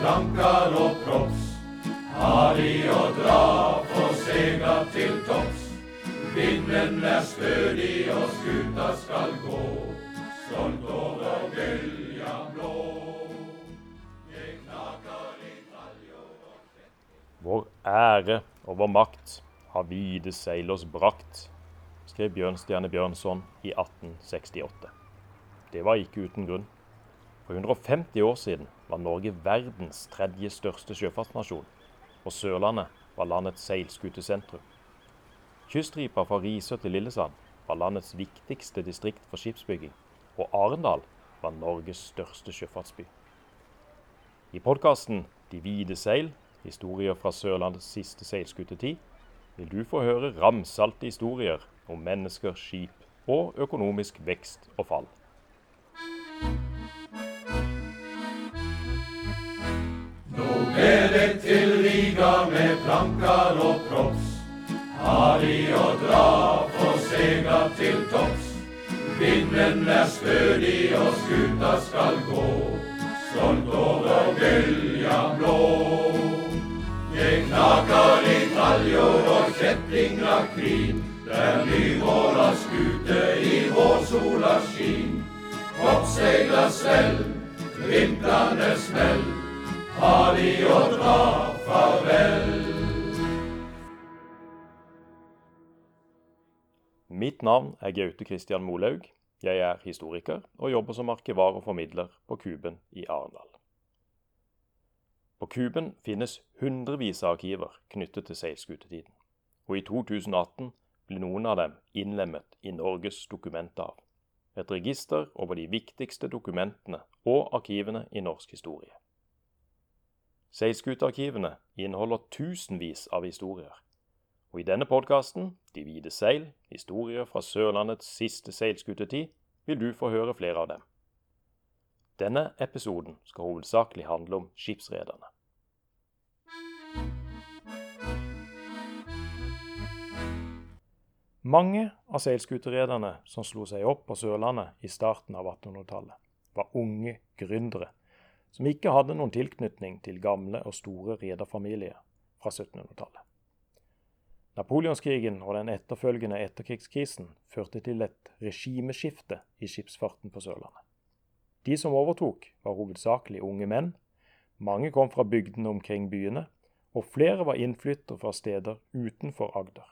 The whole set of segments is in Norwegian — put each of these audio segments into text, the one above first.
plankar og props. I å dra får sega til topps. Vinden er stødig og skuta skal gå, stolt over bølja blå. Det knaker i taljer og Vår ære og vår makt har vide oss brakt, skrev Bjørnstjerne Bjørnson i 1868. Det var ikke uten grunn. For 150 år siden var Norge verdens tredje største sjøfartsnasjon, og Sørlandet var landets seilskutesentrum. Kyststripa fra Risør til Lillesand var landets viktigste distrikt for skipsbygging, og Arendal var Norges største sjøfartsby. I podkasten De hvite seil, historier fra Sørlandets siste seilskutetid, vil du få høre ramsalte historier om mennesker, skip og økonomisk vekst og fall. Med plankar og props. De å dra for segla til topps. Vinden er stødig og skuta skal gå, stolt over bølja blå. Det knaker i taljor og kjettinger krin, der nymåla skute i vårsola skin. Oppsegla svell, vintrane smell, har de å dra farvel. Mitt navn er Gaute Christian Molaug. Jeg er historiker og jobber som arkivar og formidler på Kuben i Arendal. På Kuben finnes hundrevis av arkiver knyttet til seilskutetiden, og i 2018 ble noen av dem innlemmet i Norges dokumentav, et register over de viktigste dokumentene og arkivene i norsk historie. Seilskutearkivene inneholder tusenvis av historier, og i denne podkasten, De hvite seil, historier fra Sørlandets siste seilskutetid, vil du få høre flere av dem. Denne episoden skal hovedsakelig handle om skipsrederne. Mange av seilskuterederne som slo seg opp på Sørlandet i starten av 1800-tallet, var unge gründere som ikke hadde noen tilknytning til gamle og store rederfamilier fra 1700-tallet. Napoleonskrigen og den etterfølgende etterkrigskrisen førte til et regimeskifte i skipsfarten på Sørlandet. De som overtok, var hovedsakelig unge menn. Mange kom fra bygdene omkring byene, og flere var innflyttere fra steder utenfor Agder.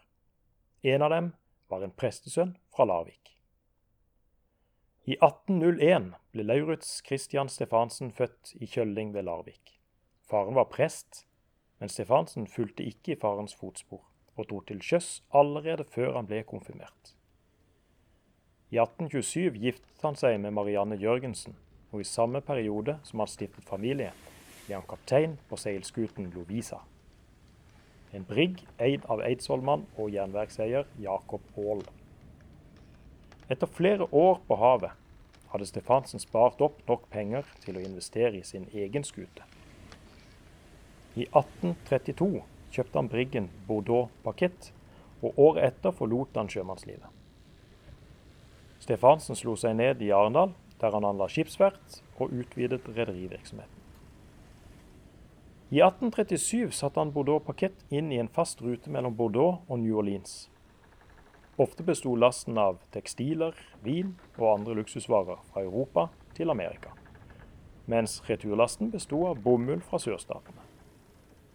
En av dem var en prestesønn fra Larvik. I 1801 ble Lauritz Christian Stefansen født i Kjølling ved Larvik. Faren var prest, men Stefansen fulgte ikke i farens fotspor og dro til sjøs allerede før han ble konfirmert. I 1827 giftet han seg med Marianne Jørgensen, og i samme periode som han stiftet familie, ble han kaptein på seilskuten Lovisa. En brigg eid av eidsvollmann og jernverkseier Jakob Aall. Etter flere år på havet hadde Stefansen spart opp nok penger til å investere i sin egen skute. I 1832 kjøpte han briggen Bordeaux Parkett, og året etter forlot han sjømannslivet. Stefansen slo seg ned i Arendal, der han anla skipsvert og utvidet rederivirksomheten. I 1837 satte han Bordeaux Parkett inn i en fast rute mellom Bordeaux og New Orleans. Ofte besto lasten av tekstiler, vin og andre luksusvarer fra Europa til Amerika, mens returlasten besto av bomull fra sørstatene.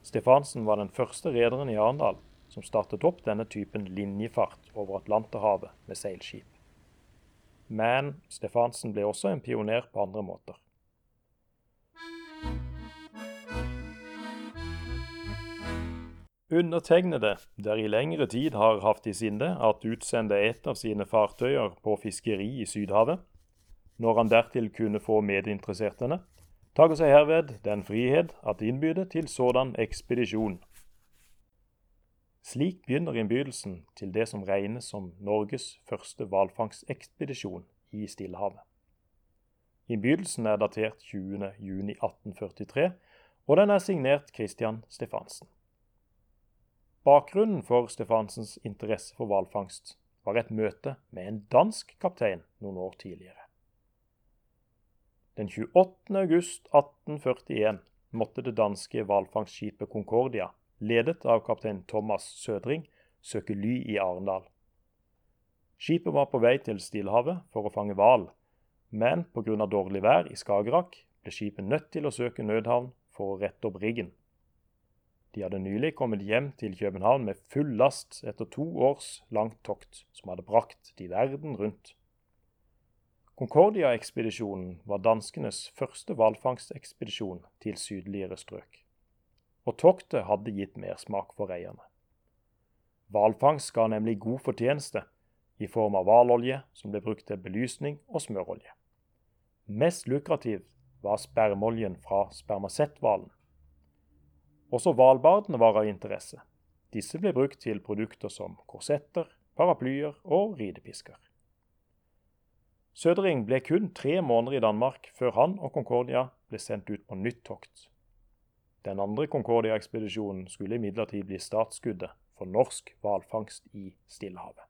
Stefansen var den første rederen i Arendal som startet opp denne typen linjefart over Atlanterhavet med seilskip. Men Stefansen ble også en pioner på andre måter. Undertegnede, der i lengre tid har hatt i sinne at utsende et av sine fartøyer på fiskeri i Sydhavet, når han dertil kunne få medinteressertene, tager seg herved den frihet at innbyde til sådan ekspedisjon. Slik begynner innbydelsen til det som regnes som Norges første hvalfangstekspedisjon i Stillehavet. Innbydelsen er datert 20.6.1843, og den er signert Christian Stefansen. Bakgrunnen for Stefansens interesse for hvalfangst var et møte med en dansk kaptein noen år tidligere. Den 28. august 1841 måtte det danske hvalfangstskipet Concordia, ledet av kaptein Thomas Sødring, søke ly i Arendal. Skipet var på vei til Stillehavet for å fange hval, men pga. dårlig vær i Skagerrak ble skipet nødt til å søke nødhavn for å rette opp riggen. De hadde nylig kommet hjem til København med full last etter to års langt tokt, som hadde brakt de verden rundt. Concordia-ekspedisjonen var danskenes første hvalfangstekspedisjon til sydligere strøk. Og toktet hadde gitt mersmak for reierne. Hvalfangst ga nemlig god fortjeneste i form av hvalolje som ble brukt til belysning og smørolje. Mest lukrativ var spermoljen fra spermasetthvalen. Også hvalbardene var av interesse. Disse ble brukt til produkter som korsetter, paraplyer og ridepisker. Sødring ble kun tre måneder i Danmark før han og Concordia ble sendt ut på nytt tokt. Den andre Concordia-ekspedisjonen skulle imidlertid bli startskuddet for norsk hvalfangst i Stillehavet.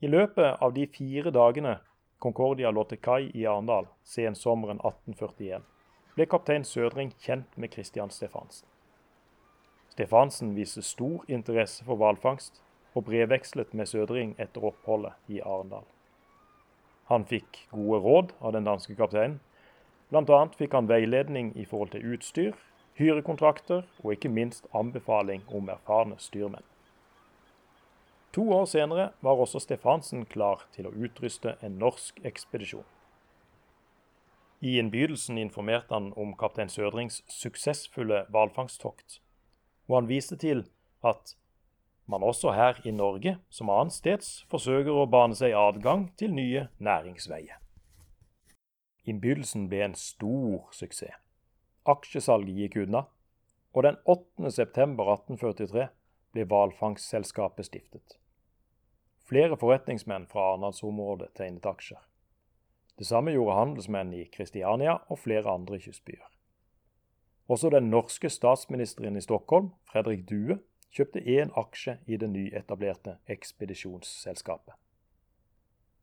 I løpet av de fire dagene Concordia lå til kai i Arendal sensommeren 1841, ble kaptein Sødring kjent med Christian Stefansen. Stefansen viste stor interesse for hvalfangst og brevvekslet med Sødring etter oppholdet i Arendal. Han fikk gode råd av den danske kapteinen. Bl.a. fikk han veiledning i forhold til utstyr, hyrekontrakter og ikke minst anbefaling om erfarne styrmenn. To år senere var også Stefansen klar til å utruste en norsk ekspedisjon. I innbydelsen informerte han om kaptein Sødrings suksessfulle hvalfangsttokt, og han viste til at man også her i Norge, som annensteds, forsøker å bane seg adgang til nye næringsveier. Innbydelsen ble en stor suksess. Aksjesalget gikk unna, og den 8. september 1843 ble hvalfangstselskapet stiftet. Flere forretningsmenn fra Arendalsområdet tegnet aksjer. Det samme gjorde handelsmenn i Kristiania og flere andre kystbyer. Også den norske statsministeren i Stockholm, Fredrik Due, kjøpte én aksje i det nyetablerte ekspedisjonsselskapet.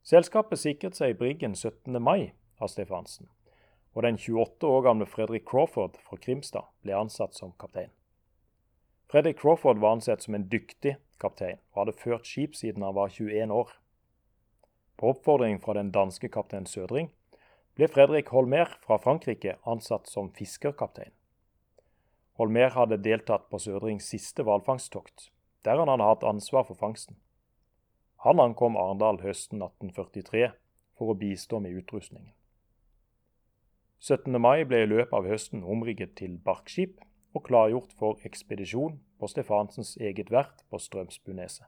Selskapet sikret seg Briggen 17. mai av Stefansen, og den 28 år gamle Fredrik Crawford fra Krimstad ble ansatt som kaptein. Fredrik Crawford var ansett som en dyktig kaptein og hadde ført skip siden han var 21 år. På oppfordring fra den danske kaptein Sødring ble Fredrik Holmer fra Frankrike ansatt som fiskerkaptein. Holmer hadde deltatt på Sødrings siste hvalfangsttokt, der han hadde hatt ansvar for fangsten. Han ankom Arendal høsten 1843 for å bistå med utrustningen. 17. mai ble i løpet av høsten omrigget til barkskip og klargjort for ekspedisjon på Stefansens eget verft på Strømsbuneset.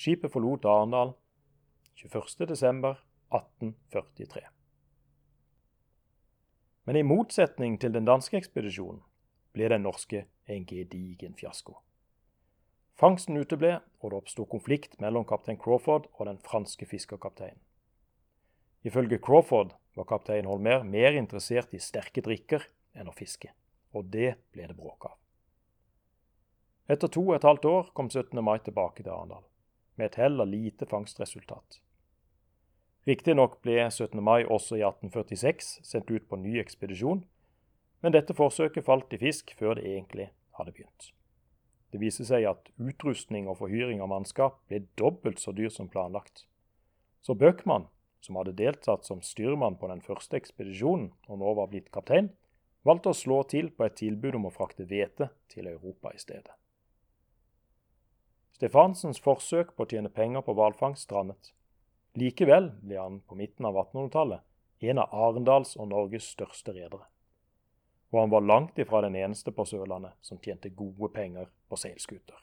Skipet forlot Arendal 21.12.1843. Men i motsetning til den danske ekspedisjonen ble den norske en gedigen fiasko. Fangsten uteble, og det oppsto konflikt mellom kaptein Crawford og den franske fiskerkapteinen. Ifølge Crawford var kaptein Holmer mer interessert i sterke drikker enn å fiske, og det ble det bråk av. Etter to og et halvt år kom 17. mai tilbake til Arendal, med et heller lite fangstresultat. Riktignok ble 17. mai også i 1846 sendt ut på ny ekspedisjon, men dette forsøket falt i fisk før det egentlig hadde begynt. Det viser seg at utrustning og forhyring av mannskap ble dobbelt så dyr som planlagt. Så Bøckmann, som hadde deltatt som styrmann på den første ekspedisjonen og nå var blitt kaptein, valgte å slå til på et tilbud om å frakte hvete til Europa i stedet. Stefansens forsøk på å tjene penger på hvalfangst strandet. Likevel ble han på midten av 1800-tallet en av Arendals og Norges største redere. Og han var langt ifra den eneste på Sørlandet som tjente gode penger på seilskuter.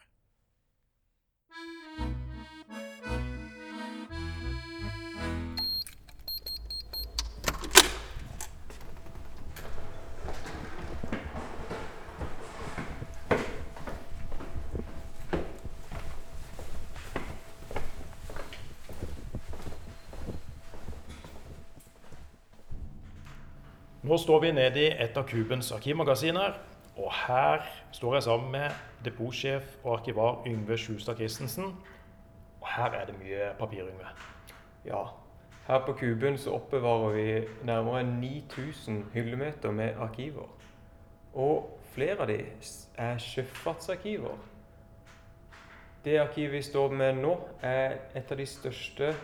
Nå står vi nede i et av Kubens arkivmagasiner, og her står jeg sammen med depotsjef og arkivar Yngve Sjustad Christensen. Og her er det mye papir, Yngve. Ja, Her på Kuben så oppbevarer vi nærmere 9000 hyllemeter med arkiver. Og flere av de er sjøfartsarkiver. Det arkivet vi står med nå, er et av de største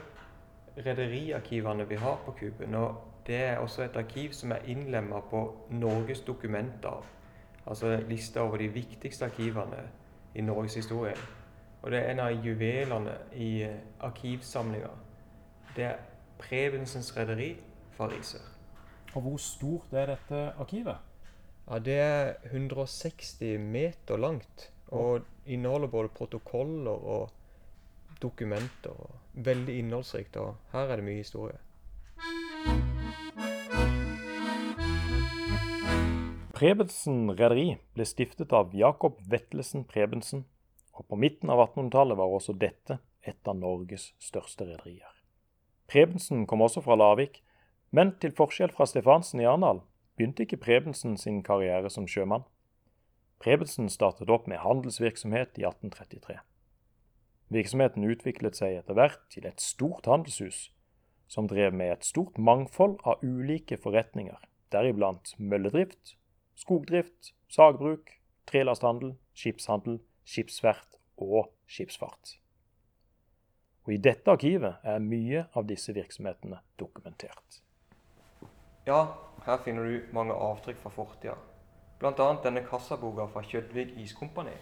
rederiarkivene vi har på Kuben. Og det er også et arkiv som er innlemma på Norges dokumenter. Altså lista over de viktigste arkivene i Norges historie. Og det er en av juvelene i arkivsamlinga. Det er Prebensens rederi fra Risør. Og hvor stort er dette arkivet? Ja, Det er 160 meter langt. Og inneholder både protokoller og dokumenter. og Veldig innholdsrikt. Og her er det mye historie. Prebensen rederi ble stiftet av Jakob Vetlesen Prebensen, og på midten av 1800-tallet var også dette et av Norges største rederier. Prebensen kom også fra Lavik, men til forskjell fra Stefansen i Arendal begynte ikke Prebensen sin karriere som sjømann. Prebensen startet opp med handelsvirksomhet i 1833. Virksomheten utviklet seg etter hvert til et stort handelshus, som drev med et stort mangfold av ulike forretninger, deriblant mølledrift, skogdrift, sagbruk, trelasthandel, skipshandel, skipsvert og skipsfart. Og I dette arkivet er mye av disse virksomhetene dokumentert. Ja, her finner du mange avtrykk fra fortida. Bl.a. denne kassaboka fra Kjødvig Iskompani.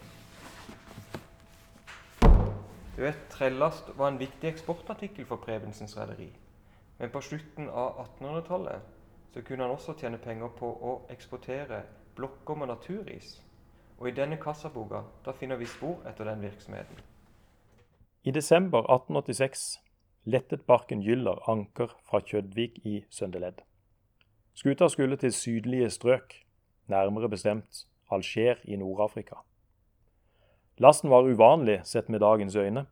Du vet, Trellast var en viktig eksportartikkel for Prebensens rederi. Men på slutten av 1800-tallet så kunne han også tjene penger på å eksportere blokker med naturis. Og i denne kassaboka da finner vi spor etter den virksomheten. I desember 1886 lettet barken Gyller anker fra Kjødvik i Søndeledd. Skuta skulle til sydlige strøk, nærmere bestemt Alger i Nord-Afrika. Lasten var uvanlig sett med dagens øyne.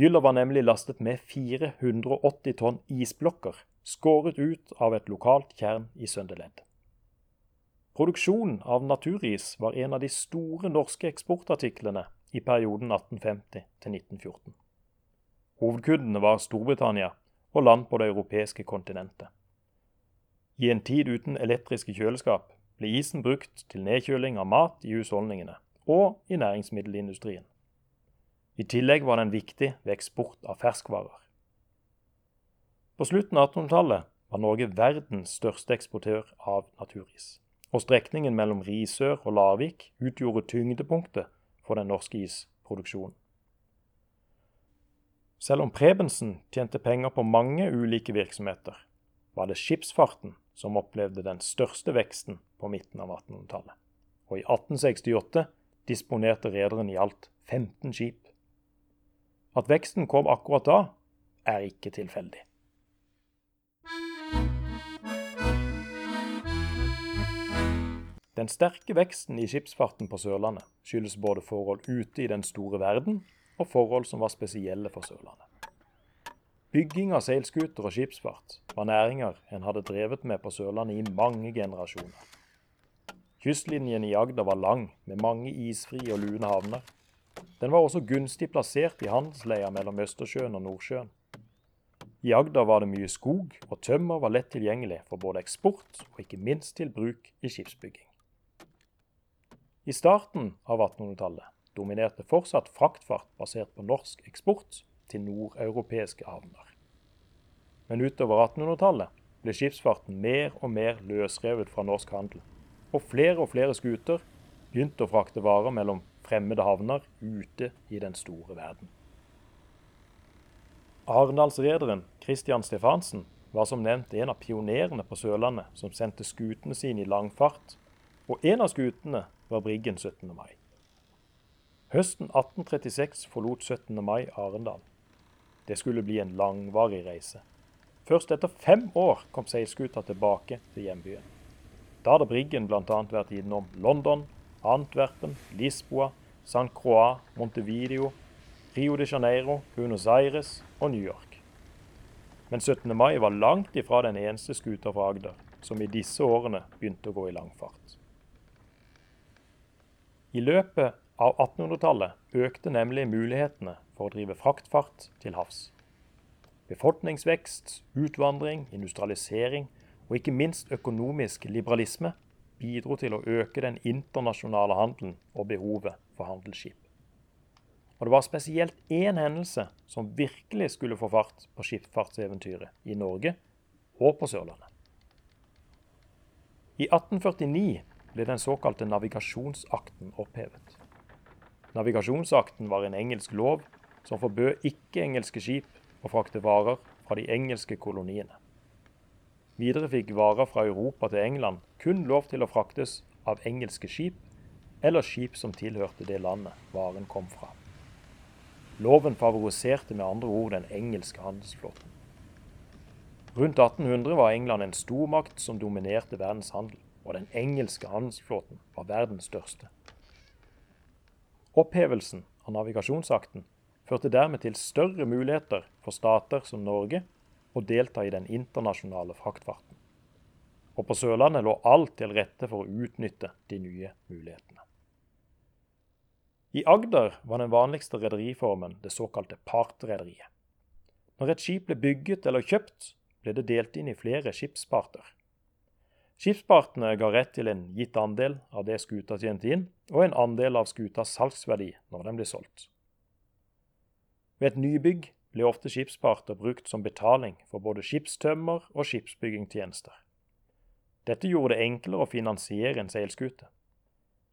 Gyller var nemlig lastet med 480 tonn isblokker, skåret ut av et lokalt tjern i Søndeledd. Produksjonen av naturis var en av de store norske eksportartiklene i perioden 1850 til 1914. Hovedkundene var Storbritannia og land på det europeiske kontinentet. I en tid uten elektriske kjøleskap ble isen brukt til nedkjøling av mat i husholdningene og i næringsmiddelindustrien. I tillegg var den viktig ved eksport av ferskvarer. På slutten av 1800-tallet var Norge verdens største eksportør av naturis. Og strekningen mellom Risør og Larvik utgjorde tyngdepunktet for den norske isproduksjonen. Selv om Prebensen tjente penger på mange ulike virksomheter, var det skipsfarten som opplevde den største veksten på midten av 1800-tallet. Og i 1868 disponerte rederen i alt 15 skip. At veksten kom akkurat da, er ikke tilfeldig. Den sterke veksten i skipsfarten på Sørlandet skyldes både forhold ute i den store verden og forhold som var spesielle for Sørlandet. Bygging av seilskuter og skipsfart var næringer en hadde drevet med på Sørlandet i mange generasjoner. Kystlinjen i Agder var lang, med mange isfrie og lune havner. Den var også gunstig plassert i handelsleia mellom Østersjøen og Nordsjøen. I Agder var det mye skog, og tømmer var lett tilgjengelig for både eksport og ikke minst til bruk i skipsbygging. I starten av 1800-tallet dominerte fortsatt fraktfart basert på norsk eksport til nordeuropeiske havner. Men utover 1800-tallet ble skipsfarten mer og mer løsrevet fra norsk handel, og flere og flere skuter begynte å frakte varer mellom fremmede havner ute i den store verden. Arendalsrederen Christian Stefansen var som nevnt en av pionerene på Sørlandet som sendte skutene sine i langfart, og en av skutene var Briggen 17. mai. Høsten 1836 forlot 17. mai Arendal. Det skulle bli en langvarig reise. Først etter fem år kom seilskuta tilbake til hjembyen. Da hadde Briggen bl.a. vært innom London, Antwerpen, Lisboa, San Croix, Montevideo, Rio de Janeiro, Buenos Aires og New York. Men 17. mai var langt ifra den eneste skuta fra Agder som i disse årene begynte å gå i langfart. I løpet av 1800-tallet økte nemlig mulighetene for å drive fraktfart til havs. Befolkningsvekst, utvandring, industrialisering og ikke minst økonomisk liberalisme bidro til å øke den internasjonale handelen og behovet for handelsskip. Og det var spesielt én hendelse som virkelig skulle få fart på skipsfartseventyret i Norge og på Sørlandet. I 1849 ble den såkalte navigasjonsakten opphevet. Navigasjonsakten var en engelsk lov som forbød ikke-engelske skip å frakte varer fra de engelske koloniene. Videre fikk varer fra Europa til England kun lov til å fraktes av engelske skip eller skip som tilhørte det landet varen kom fra. Loven favoriserte med andre ord den engelske handelsflåten. Rundt 1800 var England en stormakt som dominerte verdens handel, og den engelske handelsflåten var verdens største. Opphevelsen av navigasjonsakten førte dermed til større muligheter for stater som Norge å delta i den internasjonale fraktfarten. Og på Sørlandet lå alt til rette for å utnytte de nye mulighetene. I Agder var den vanligste rederiformen det såkalte partrederiet. Når et skip ble bygget eller kjøpt, ble det delt inn i flere skipsparter. Skipspartene ga rett til en gitt andel av det skuta tjente inn, og en andel av skutas salgsverdi når den ble solgt. Ved et nybygg ble ofte skipsparter brukt som betaling for både skipstømmer og skipsbyggingstjenester. Dette gjorde det enklere å finansiere en seilskute.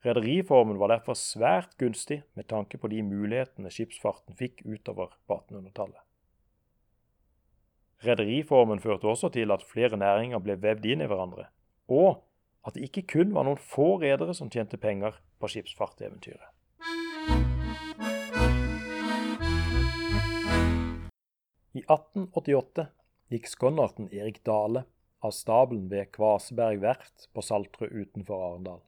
Rederiformen var derfor svært gunstig med tanke på de mulighetene skipsfarten fikk utover 1800-tallet. Rederiformen førte også til at flere næringer ble vevd inn i hverandre, og at det ikke kun var noen få redere som tjente penger på skipsfarteventyret. I 1888 gikk skonnerten Erik Dale av stabelen ved Kvaseberg verft på Saltrød utenfor Arendal.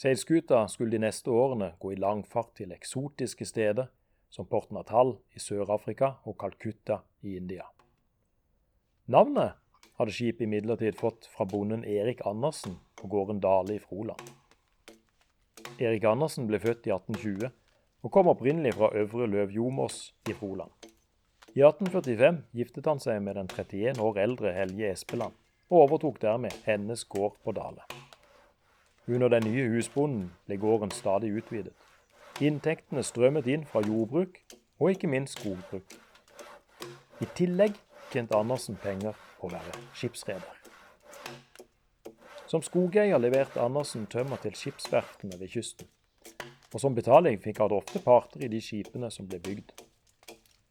Seilskuta skulle de neste årene gå i langfart til eksotiske steder som Port Natal i Sør-Afrika og Calcutta i India. Navnet hadde skipet imidlertid fått fra bonden Erik Andersen på gården Dale i Froland. Erik Andersen ble født i 1820 og kom opprinnelig fra Øvre Løvjomås i Froland. I 1845 giftet han seg med den 31 år eldre Helge Espeland, og overtok dermed hennes gård på Dale. Under den nye husbonden ble gården stadig utvidet. Inntektene strømmet inn fra jordbruk og ikke minst skogbruk. I tillegg tjente Andersen penger på å være skipsreder. Som skogeier leverte Andersen tømmer til skipsverftene ved kysten. Og som betaling fikk han ofte parter i de skipene som ble bygd.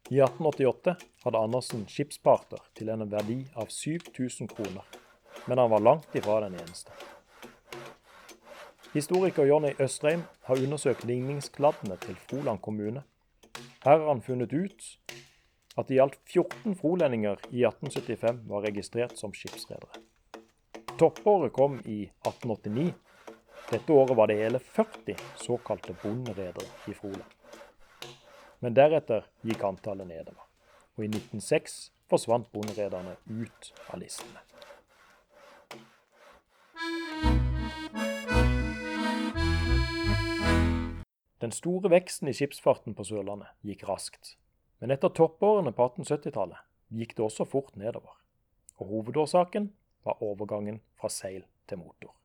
I 1888 hadde Andersen skipsparter til en verdi av 7000 kroner, men han var langt ifra den eneste. Historiker Jonny Østreim har undersøkt ligningskladdene til Froland kommune. Her har han funnet ut at i alt 14 frolendinger i 1875 var registrert som skipsredere. Toppåret kom i 1889. Dette året var det hele 40 såkalte bonderedere i Froland. Men deretter gikk antallet nedover, og i 1906 forsvant bonderederne ut av listene. Den store veksten i skipsfarten på Sørlandet gikk raskt. Men etter toppårene på 1870-tallet gikk det også fort nedover. Og hovedårsaken var overgangen fra seil til motor.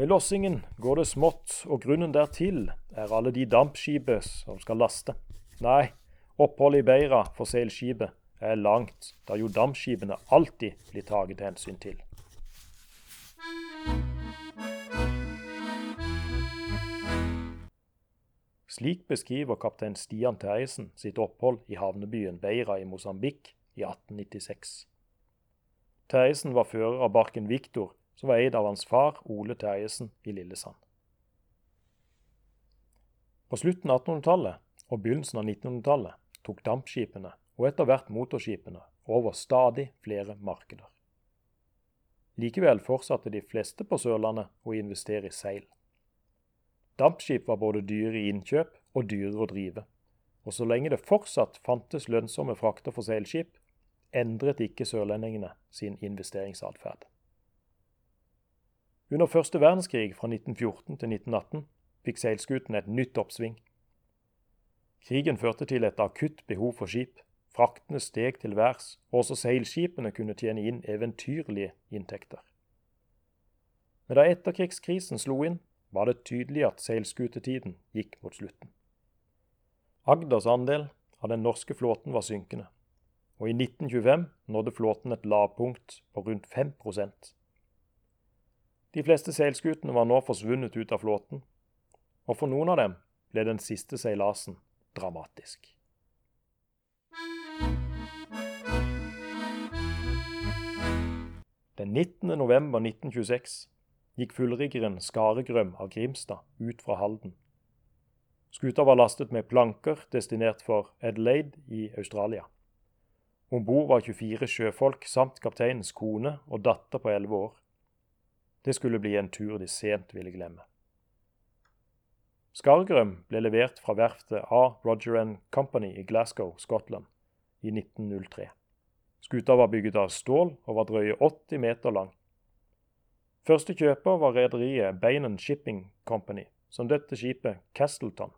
Med lossingen går det smått, og grunnen dertil er alle de dampskipet som skal laste. Nei, oppholdet i Beira for seilskipet er langt, da jo dampskipene alltid blir taget hensyn til. Slik beskriver kaptein Stian Terjesen sitt opphold i havnebyen Beira i Mosambik i 1896. Terjesen var fører av barken Viktor, som var eid av hans far Ole Terjesen i Lillesand. På slutten av 1800-tallet og begynnelsen av 1900-tallet tok dampskipene, og etter hvert motorskipene, over stadig flere markeder. Likevel fortsatte de fleste på Sørlandet å investere i seil. Dampskip var både dyre i innkjøp og dyrere å drive. Og så lenge det fortsatt fantes lønnsomme frakter for seilskip, endret ikke sørlendingene sin investeringsatferd. Under første verdenskrig fra 1914 til 1918 fikk seilskutene et nytt oppsving. Krigen førte til et akutt behov for skip. Fraktene steg til værs, og også seilskipene kunne tjene inn eventyrlige inntekter. Men da etterkrigskrisen slo inn, var det tydelig at seilskutetiden gikk mot slutten. Agders andel av den norske flåten var synkende, og i 1925 nådde flåten et lavpunkt på rundt 5 De fleste seilskutene var nå forsvunnet ut av flåten, og for noen av dem ble den siste seilasen dramatisk. Den 19. november 1926 gikk fullriggeren Skaregrøm av Grimstad ut fra Halden. Skuta var lastet med planker destinert for Adelaide i Australia. Om bord var 24 sjøfolk samt kapteinens kone og datter på 11 år. Det skulle bli en tur de sent ville glemme. Skargrøm ble levert fra verftet A. Roger Company i Glasgow, Skottland, i 1903. Skuta var bygget av stål og var drøye 80 meter lang. Første kjøper var rederiet Bainan Shipping Company, som døpte skipet Castleton.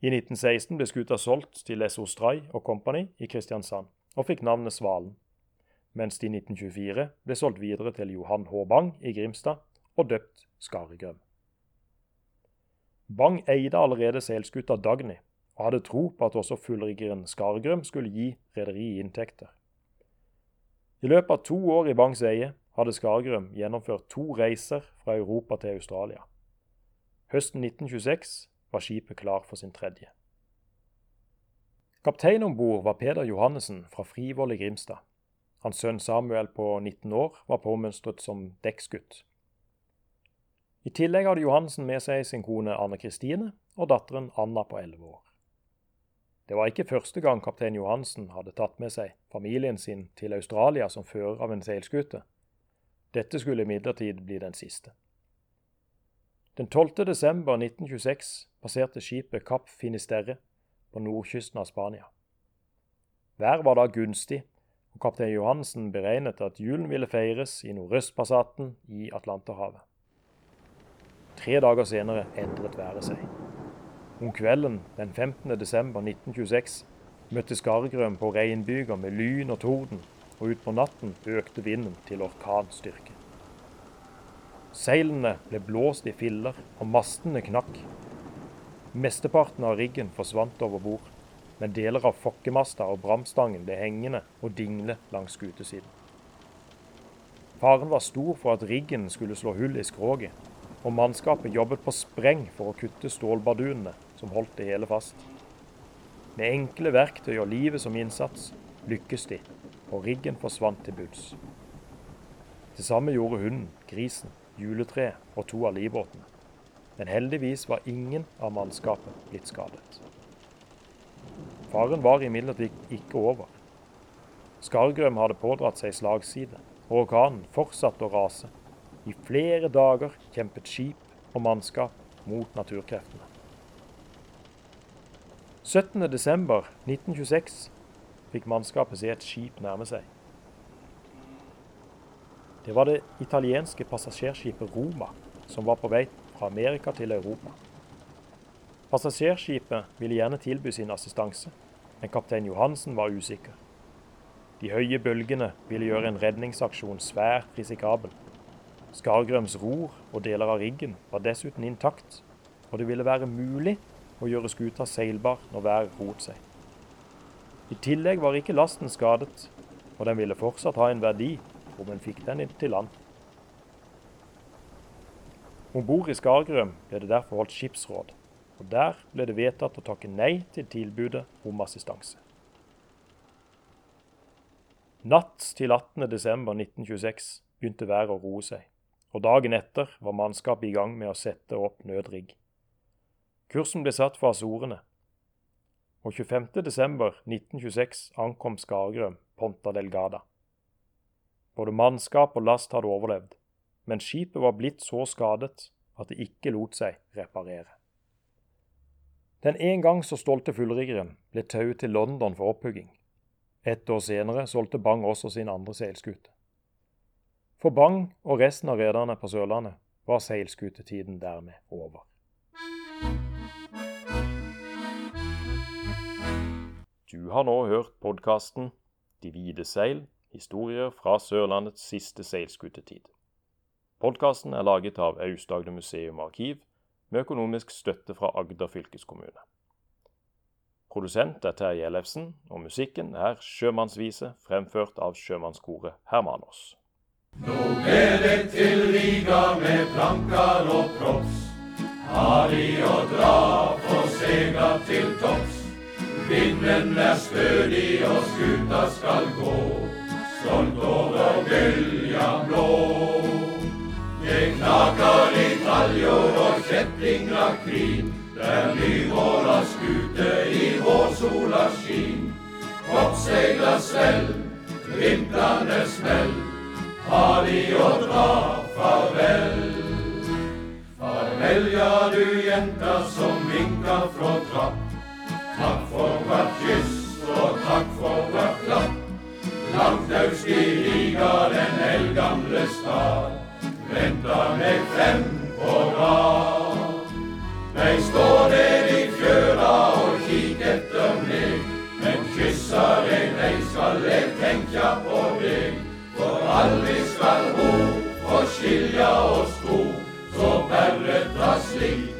I 1916 ble skuta solgt til S.O. Stray og Company i Kristiansand, og fikk navnet Svalen, mens det i 1924 ble solgt videre til Johan H. Bang i Grimstad og døpt Skaregrøm. Bang eide allerede seilskuta Dagny, og hadde tro på at også fullriggeren Skaregrøm skulle gi rederiet inntekter. I løpet av to år i Bangs eie hadde Skaregrøm gjennomført to reiser fra Europa til Australia. Høsten 1926 var skipet klar for sin tredje. Kaptein om bord var Peder Johannessen fra Frivoll i Grimstad. Hans sønn Samuel på 19 år var påmønstret som dekksgutt. I tillegg hadde Johansen med seg sin kone Anne Kristine og datteren Anna på 11 år. Det var ikke første gang kaptein Johansen hadde tatt med seg familien sin til Australia som fører av en seilskute. Dette skulle imidlertid bli den siste. Den 12. desember 1926 passerte skipet Kapp Finisterre på nordkysten av Spania. Været var da gunstig, og kaptein Johansen beregnet at julen ville feires i Nordøstpassaten i Atlanterhavet. Tre dager senere endret været seg. Om kvelden den 15. desember 1926 møtte Skaregrøm på regnbyger med lyn og torden, og utpå natten økte vinden til orkanstyrke. Seilene ble blåst i filler, og mastene knakk. Mesteparten av riggen forsvant over bord, men deler av fokkemasta og bramstangen ble hengende og dingle langs skutesiden. Faren var stor for at riggen skulle slå hull i skroget, og mannskapet jobbet på spreng for å kutte stålbardunene som holdt det hele fast. Med enkle verktøy og livet som innsats lykkes de, og riggen forsvant til bunns. Det samme gjorde hunden, grisen, juletreet og to av livbåtene. Men heldigvis var ingen av mannskapet blitt skadet. Faren var imidlertid ikke over. Skargrøm hadde pådratt seg slagside, og orkanen fortsatte å rase i flere dager kjempet skip og mannskap mot naturkreftene. 17.12.1926 fikk mannskapet se et skip nærme seg. Det var det italienske passasjerskipet Roma, som var på vei fra Amerika til Europa. Passasjerskipet ville gjerne tilby sin assistanse, men kaptein Johansen var usikker. De høye bølgene ville gjøre en redningsaksjon svært risikabel. Skargrøms ror og deler av riggen var dessuten intakt, og det ville være mulig å gjøre skuta seilbar når været rot seg. I tillegg var ikke lasten skadet, og den ville fortsatt ha en verdi om en fikk den inn til land. Om bord i Skargrøm ble det derfor holdt skipsråd, og der ble det vedtatt å takke nei til tilbudet om assistanse. Natt til 18.12.1926 begynte været å roe seg og dagen etter var mannskapet i gang med å sette opp nødrigg. Kursen ble satt for Azorene, og 25.12.1926 ankom Skargrøm Ponta Delgada. Både mannskap og last hadde overlevd, men skipet var blitt så skadet at det ikke lot seg reparere. Den en gang så stolte fullriggeren ble tauet til London for opphugging. Ett år senere solgte Bang også sin andre seilskute. For Bang og resten av rederne på Sørlandet var seilskutetiden dermed over. Du har nå hørt podkasten 'De hvite seil historier fra Sørlandets siste seilskutetid'. Podkasten er laget av Aust-Agder Museum Arkiv med økonomisk støtte fra Agder fylkeskommune. Produsent er Terje Ellefsen, og musikken er Sjømannsvise, fremført av sjømannskoret Hermanos. Nå ber det til Riga med plankar og props. De å dra for sega til topps. Vinden er stødig og skuta skal gå, stolt over bølja blå. Det knaker i taljor og kjettinger krin, der nyvåra skute i vårsola skin. Kroppssegler svell, vintrene smell, Ha de å dra farvel. Farvel, ja du jenta som vinka fra trapp. Takk for hvert kyss og takk for hvert klapp. Langt øst i Riga, den eldgamle stad, venter meg frem De står der i fjøra og kikk etter meg, men kyssa deg, de skal jeg tenkja på deg. For aldri skal ho få skilja oss to, så berre ta slik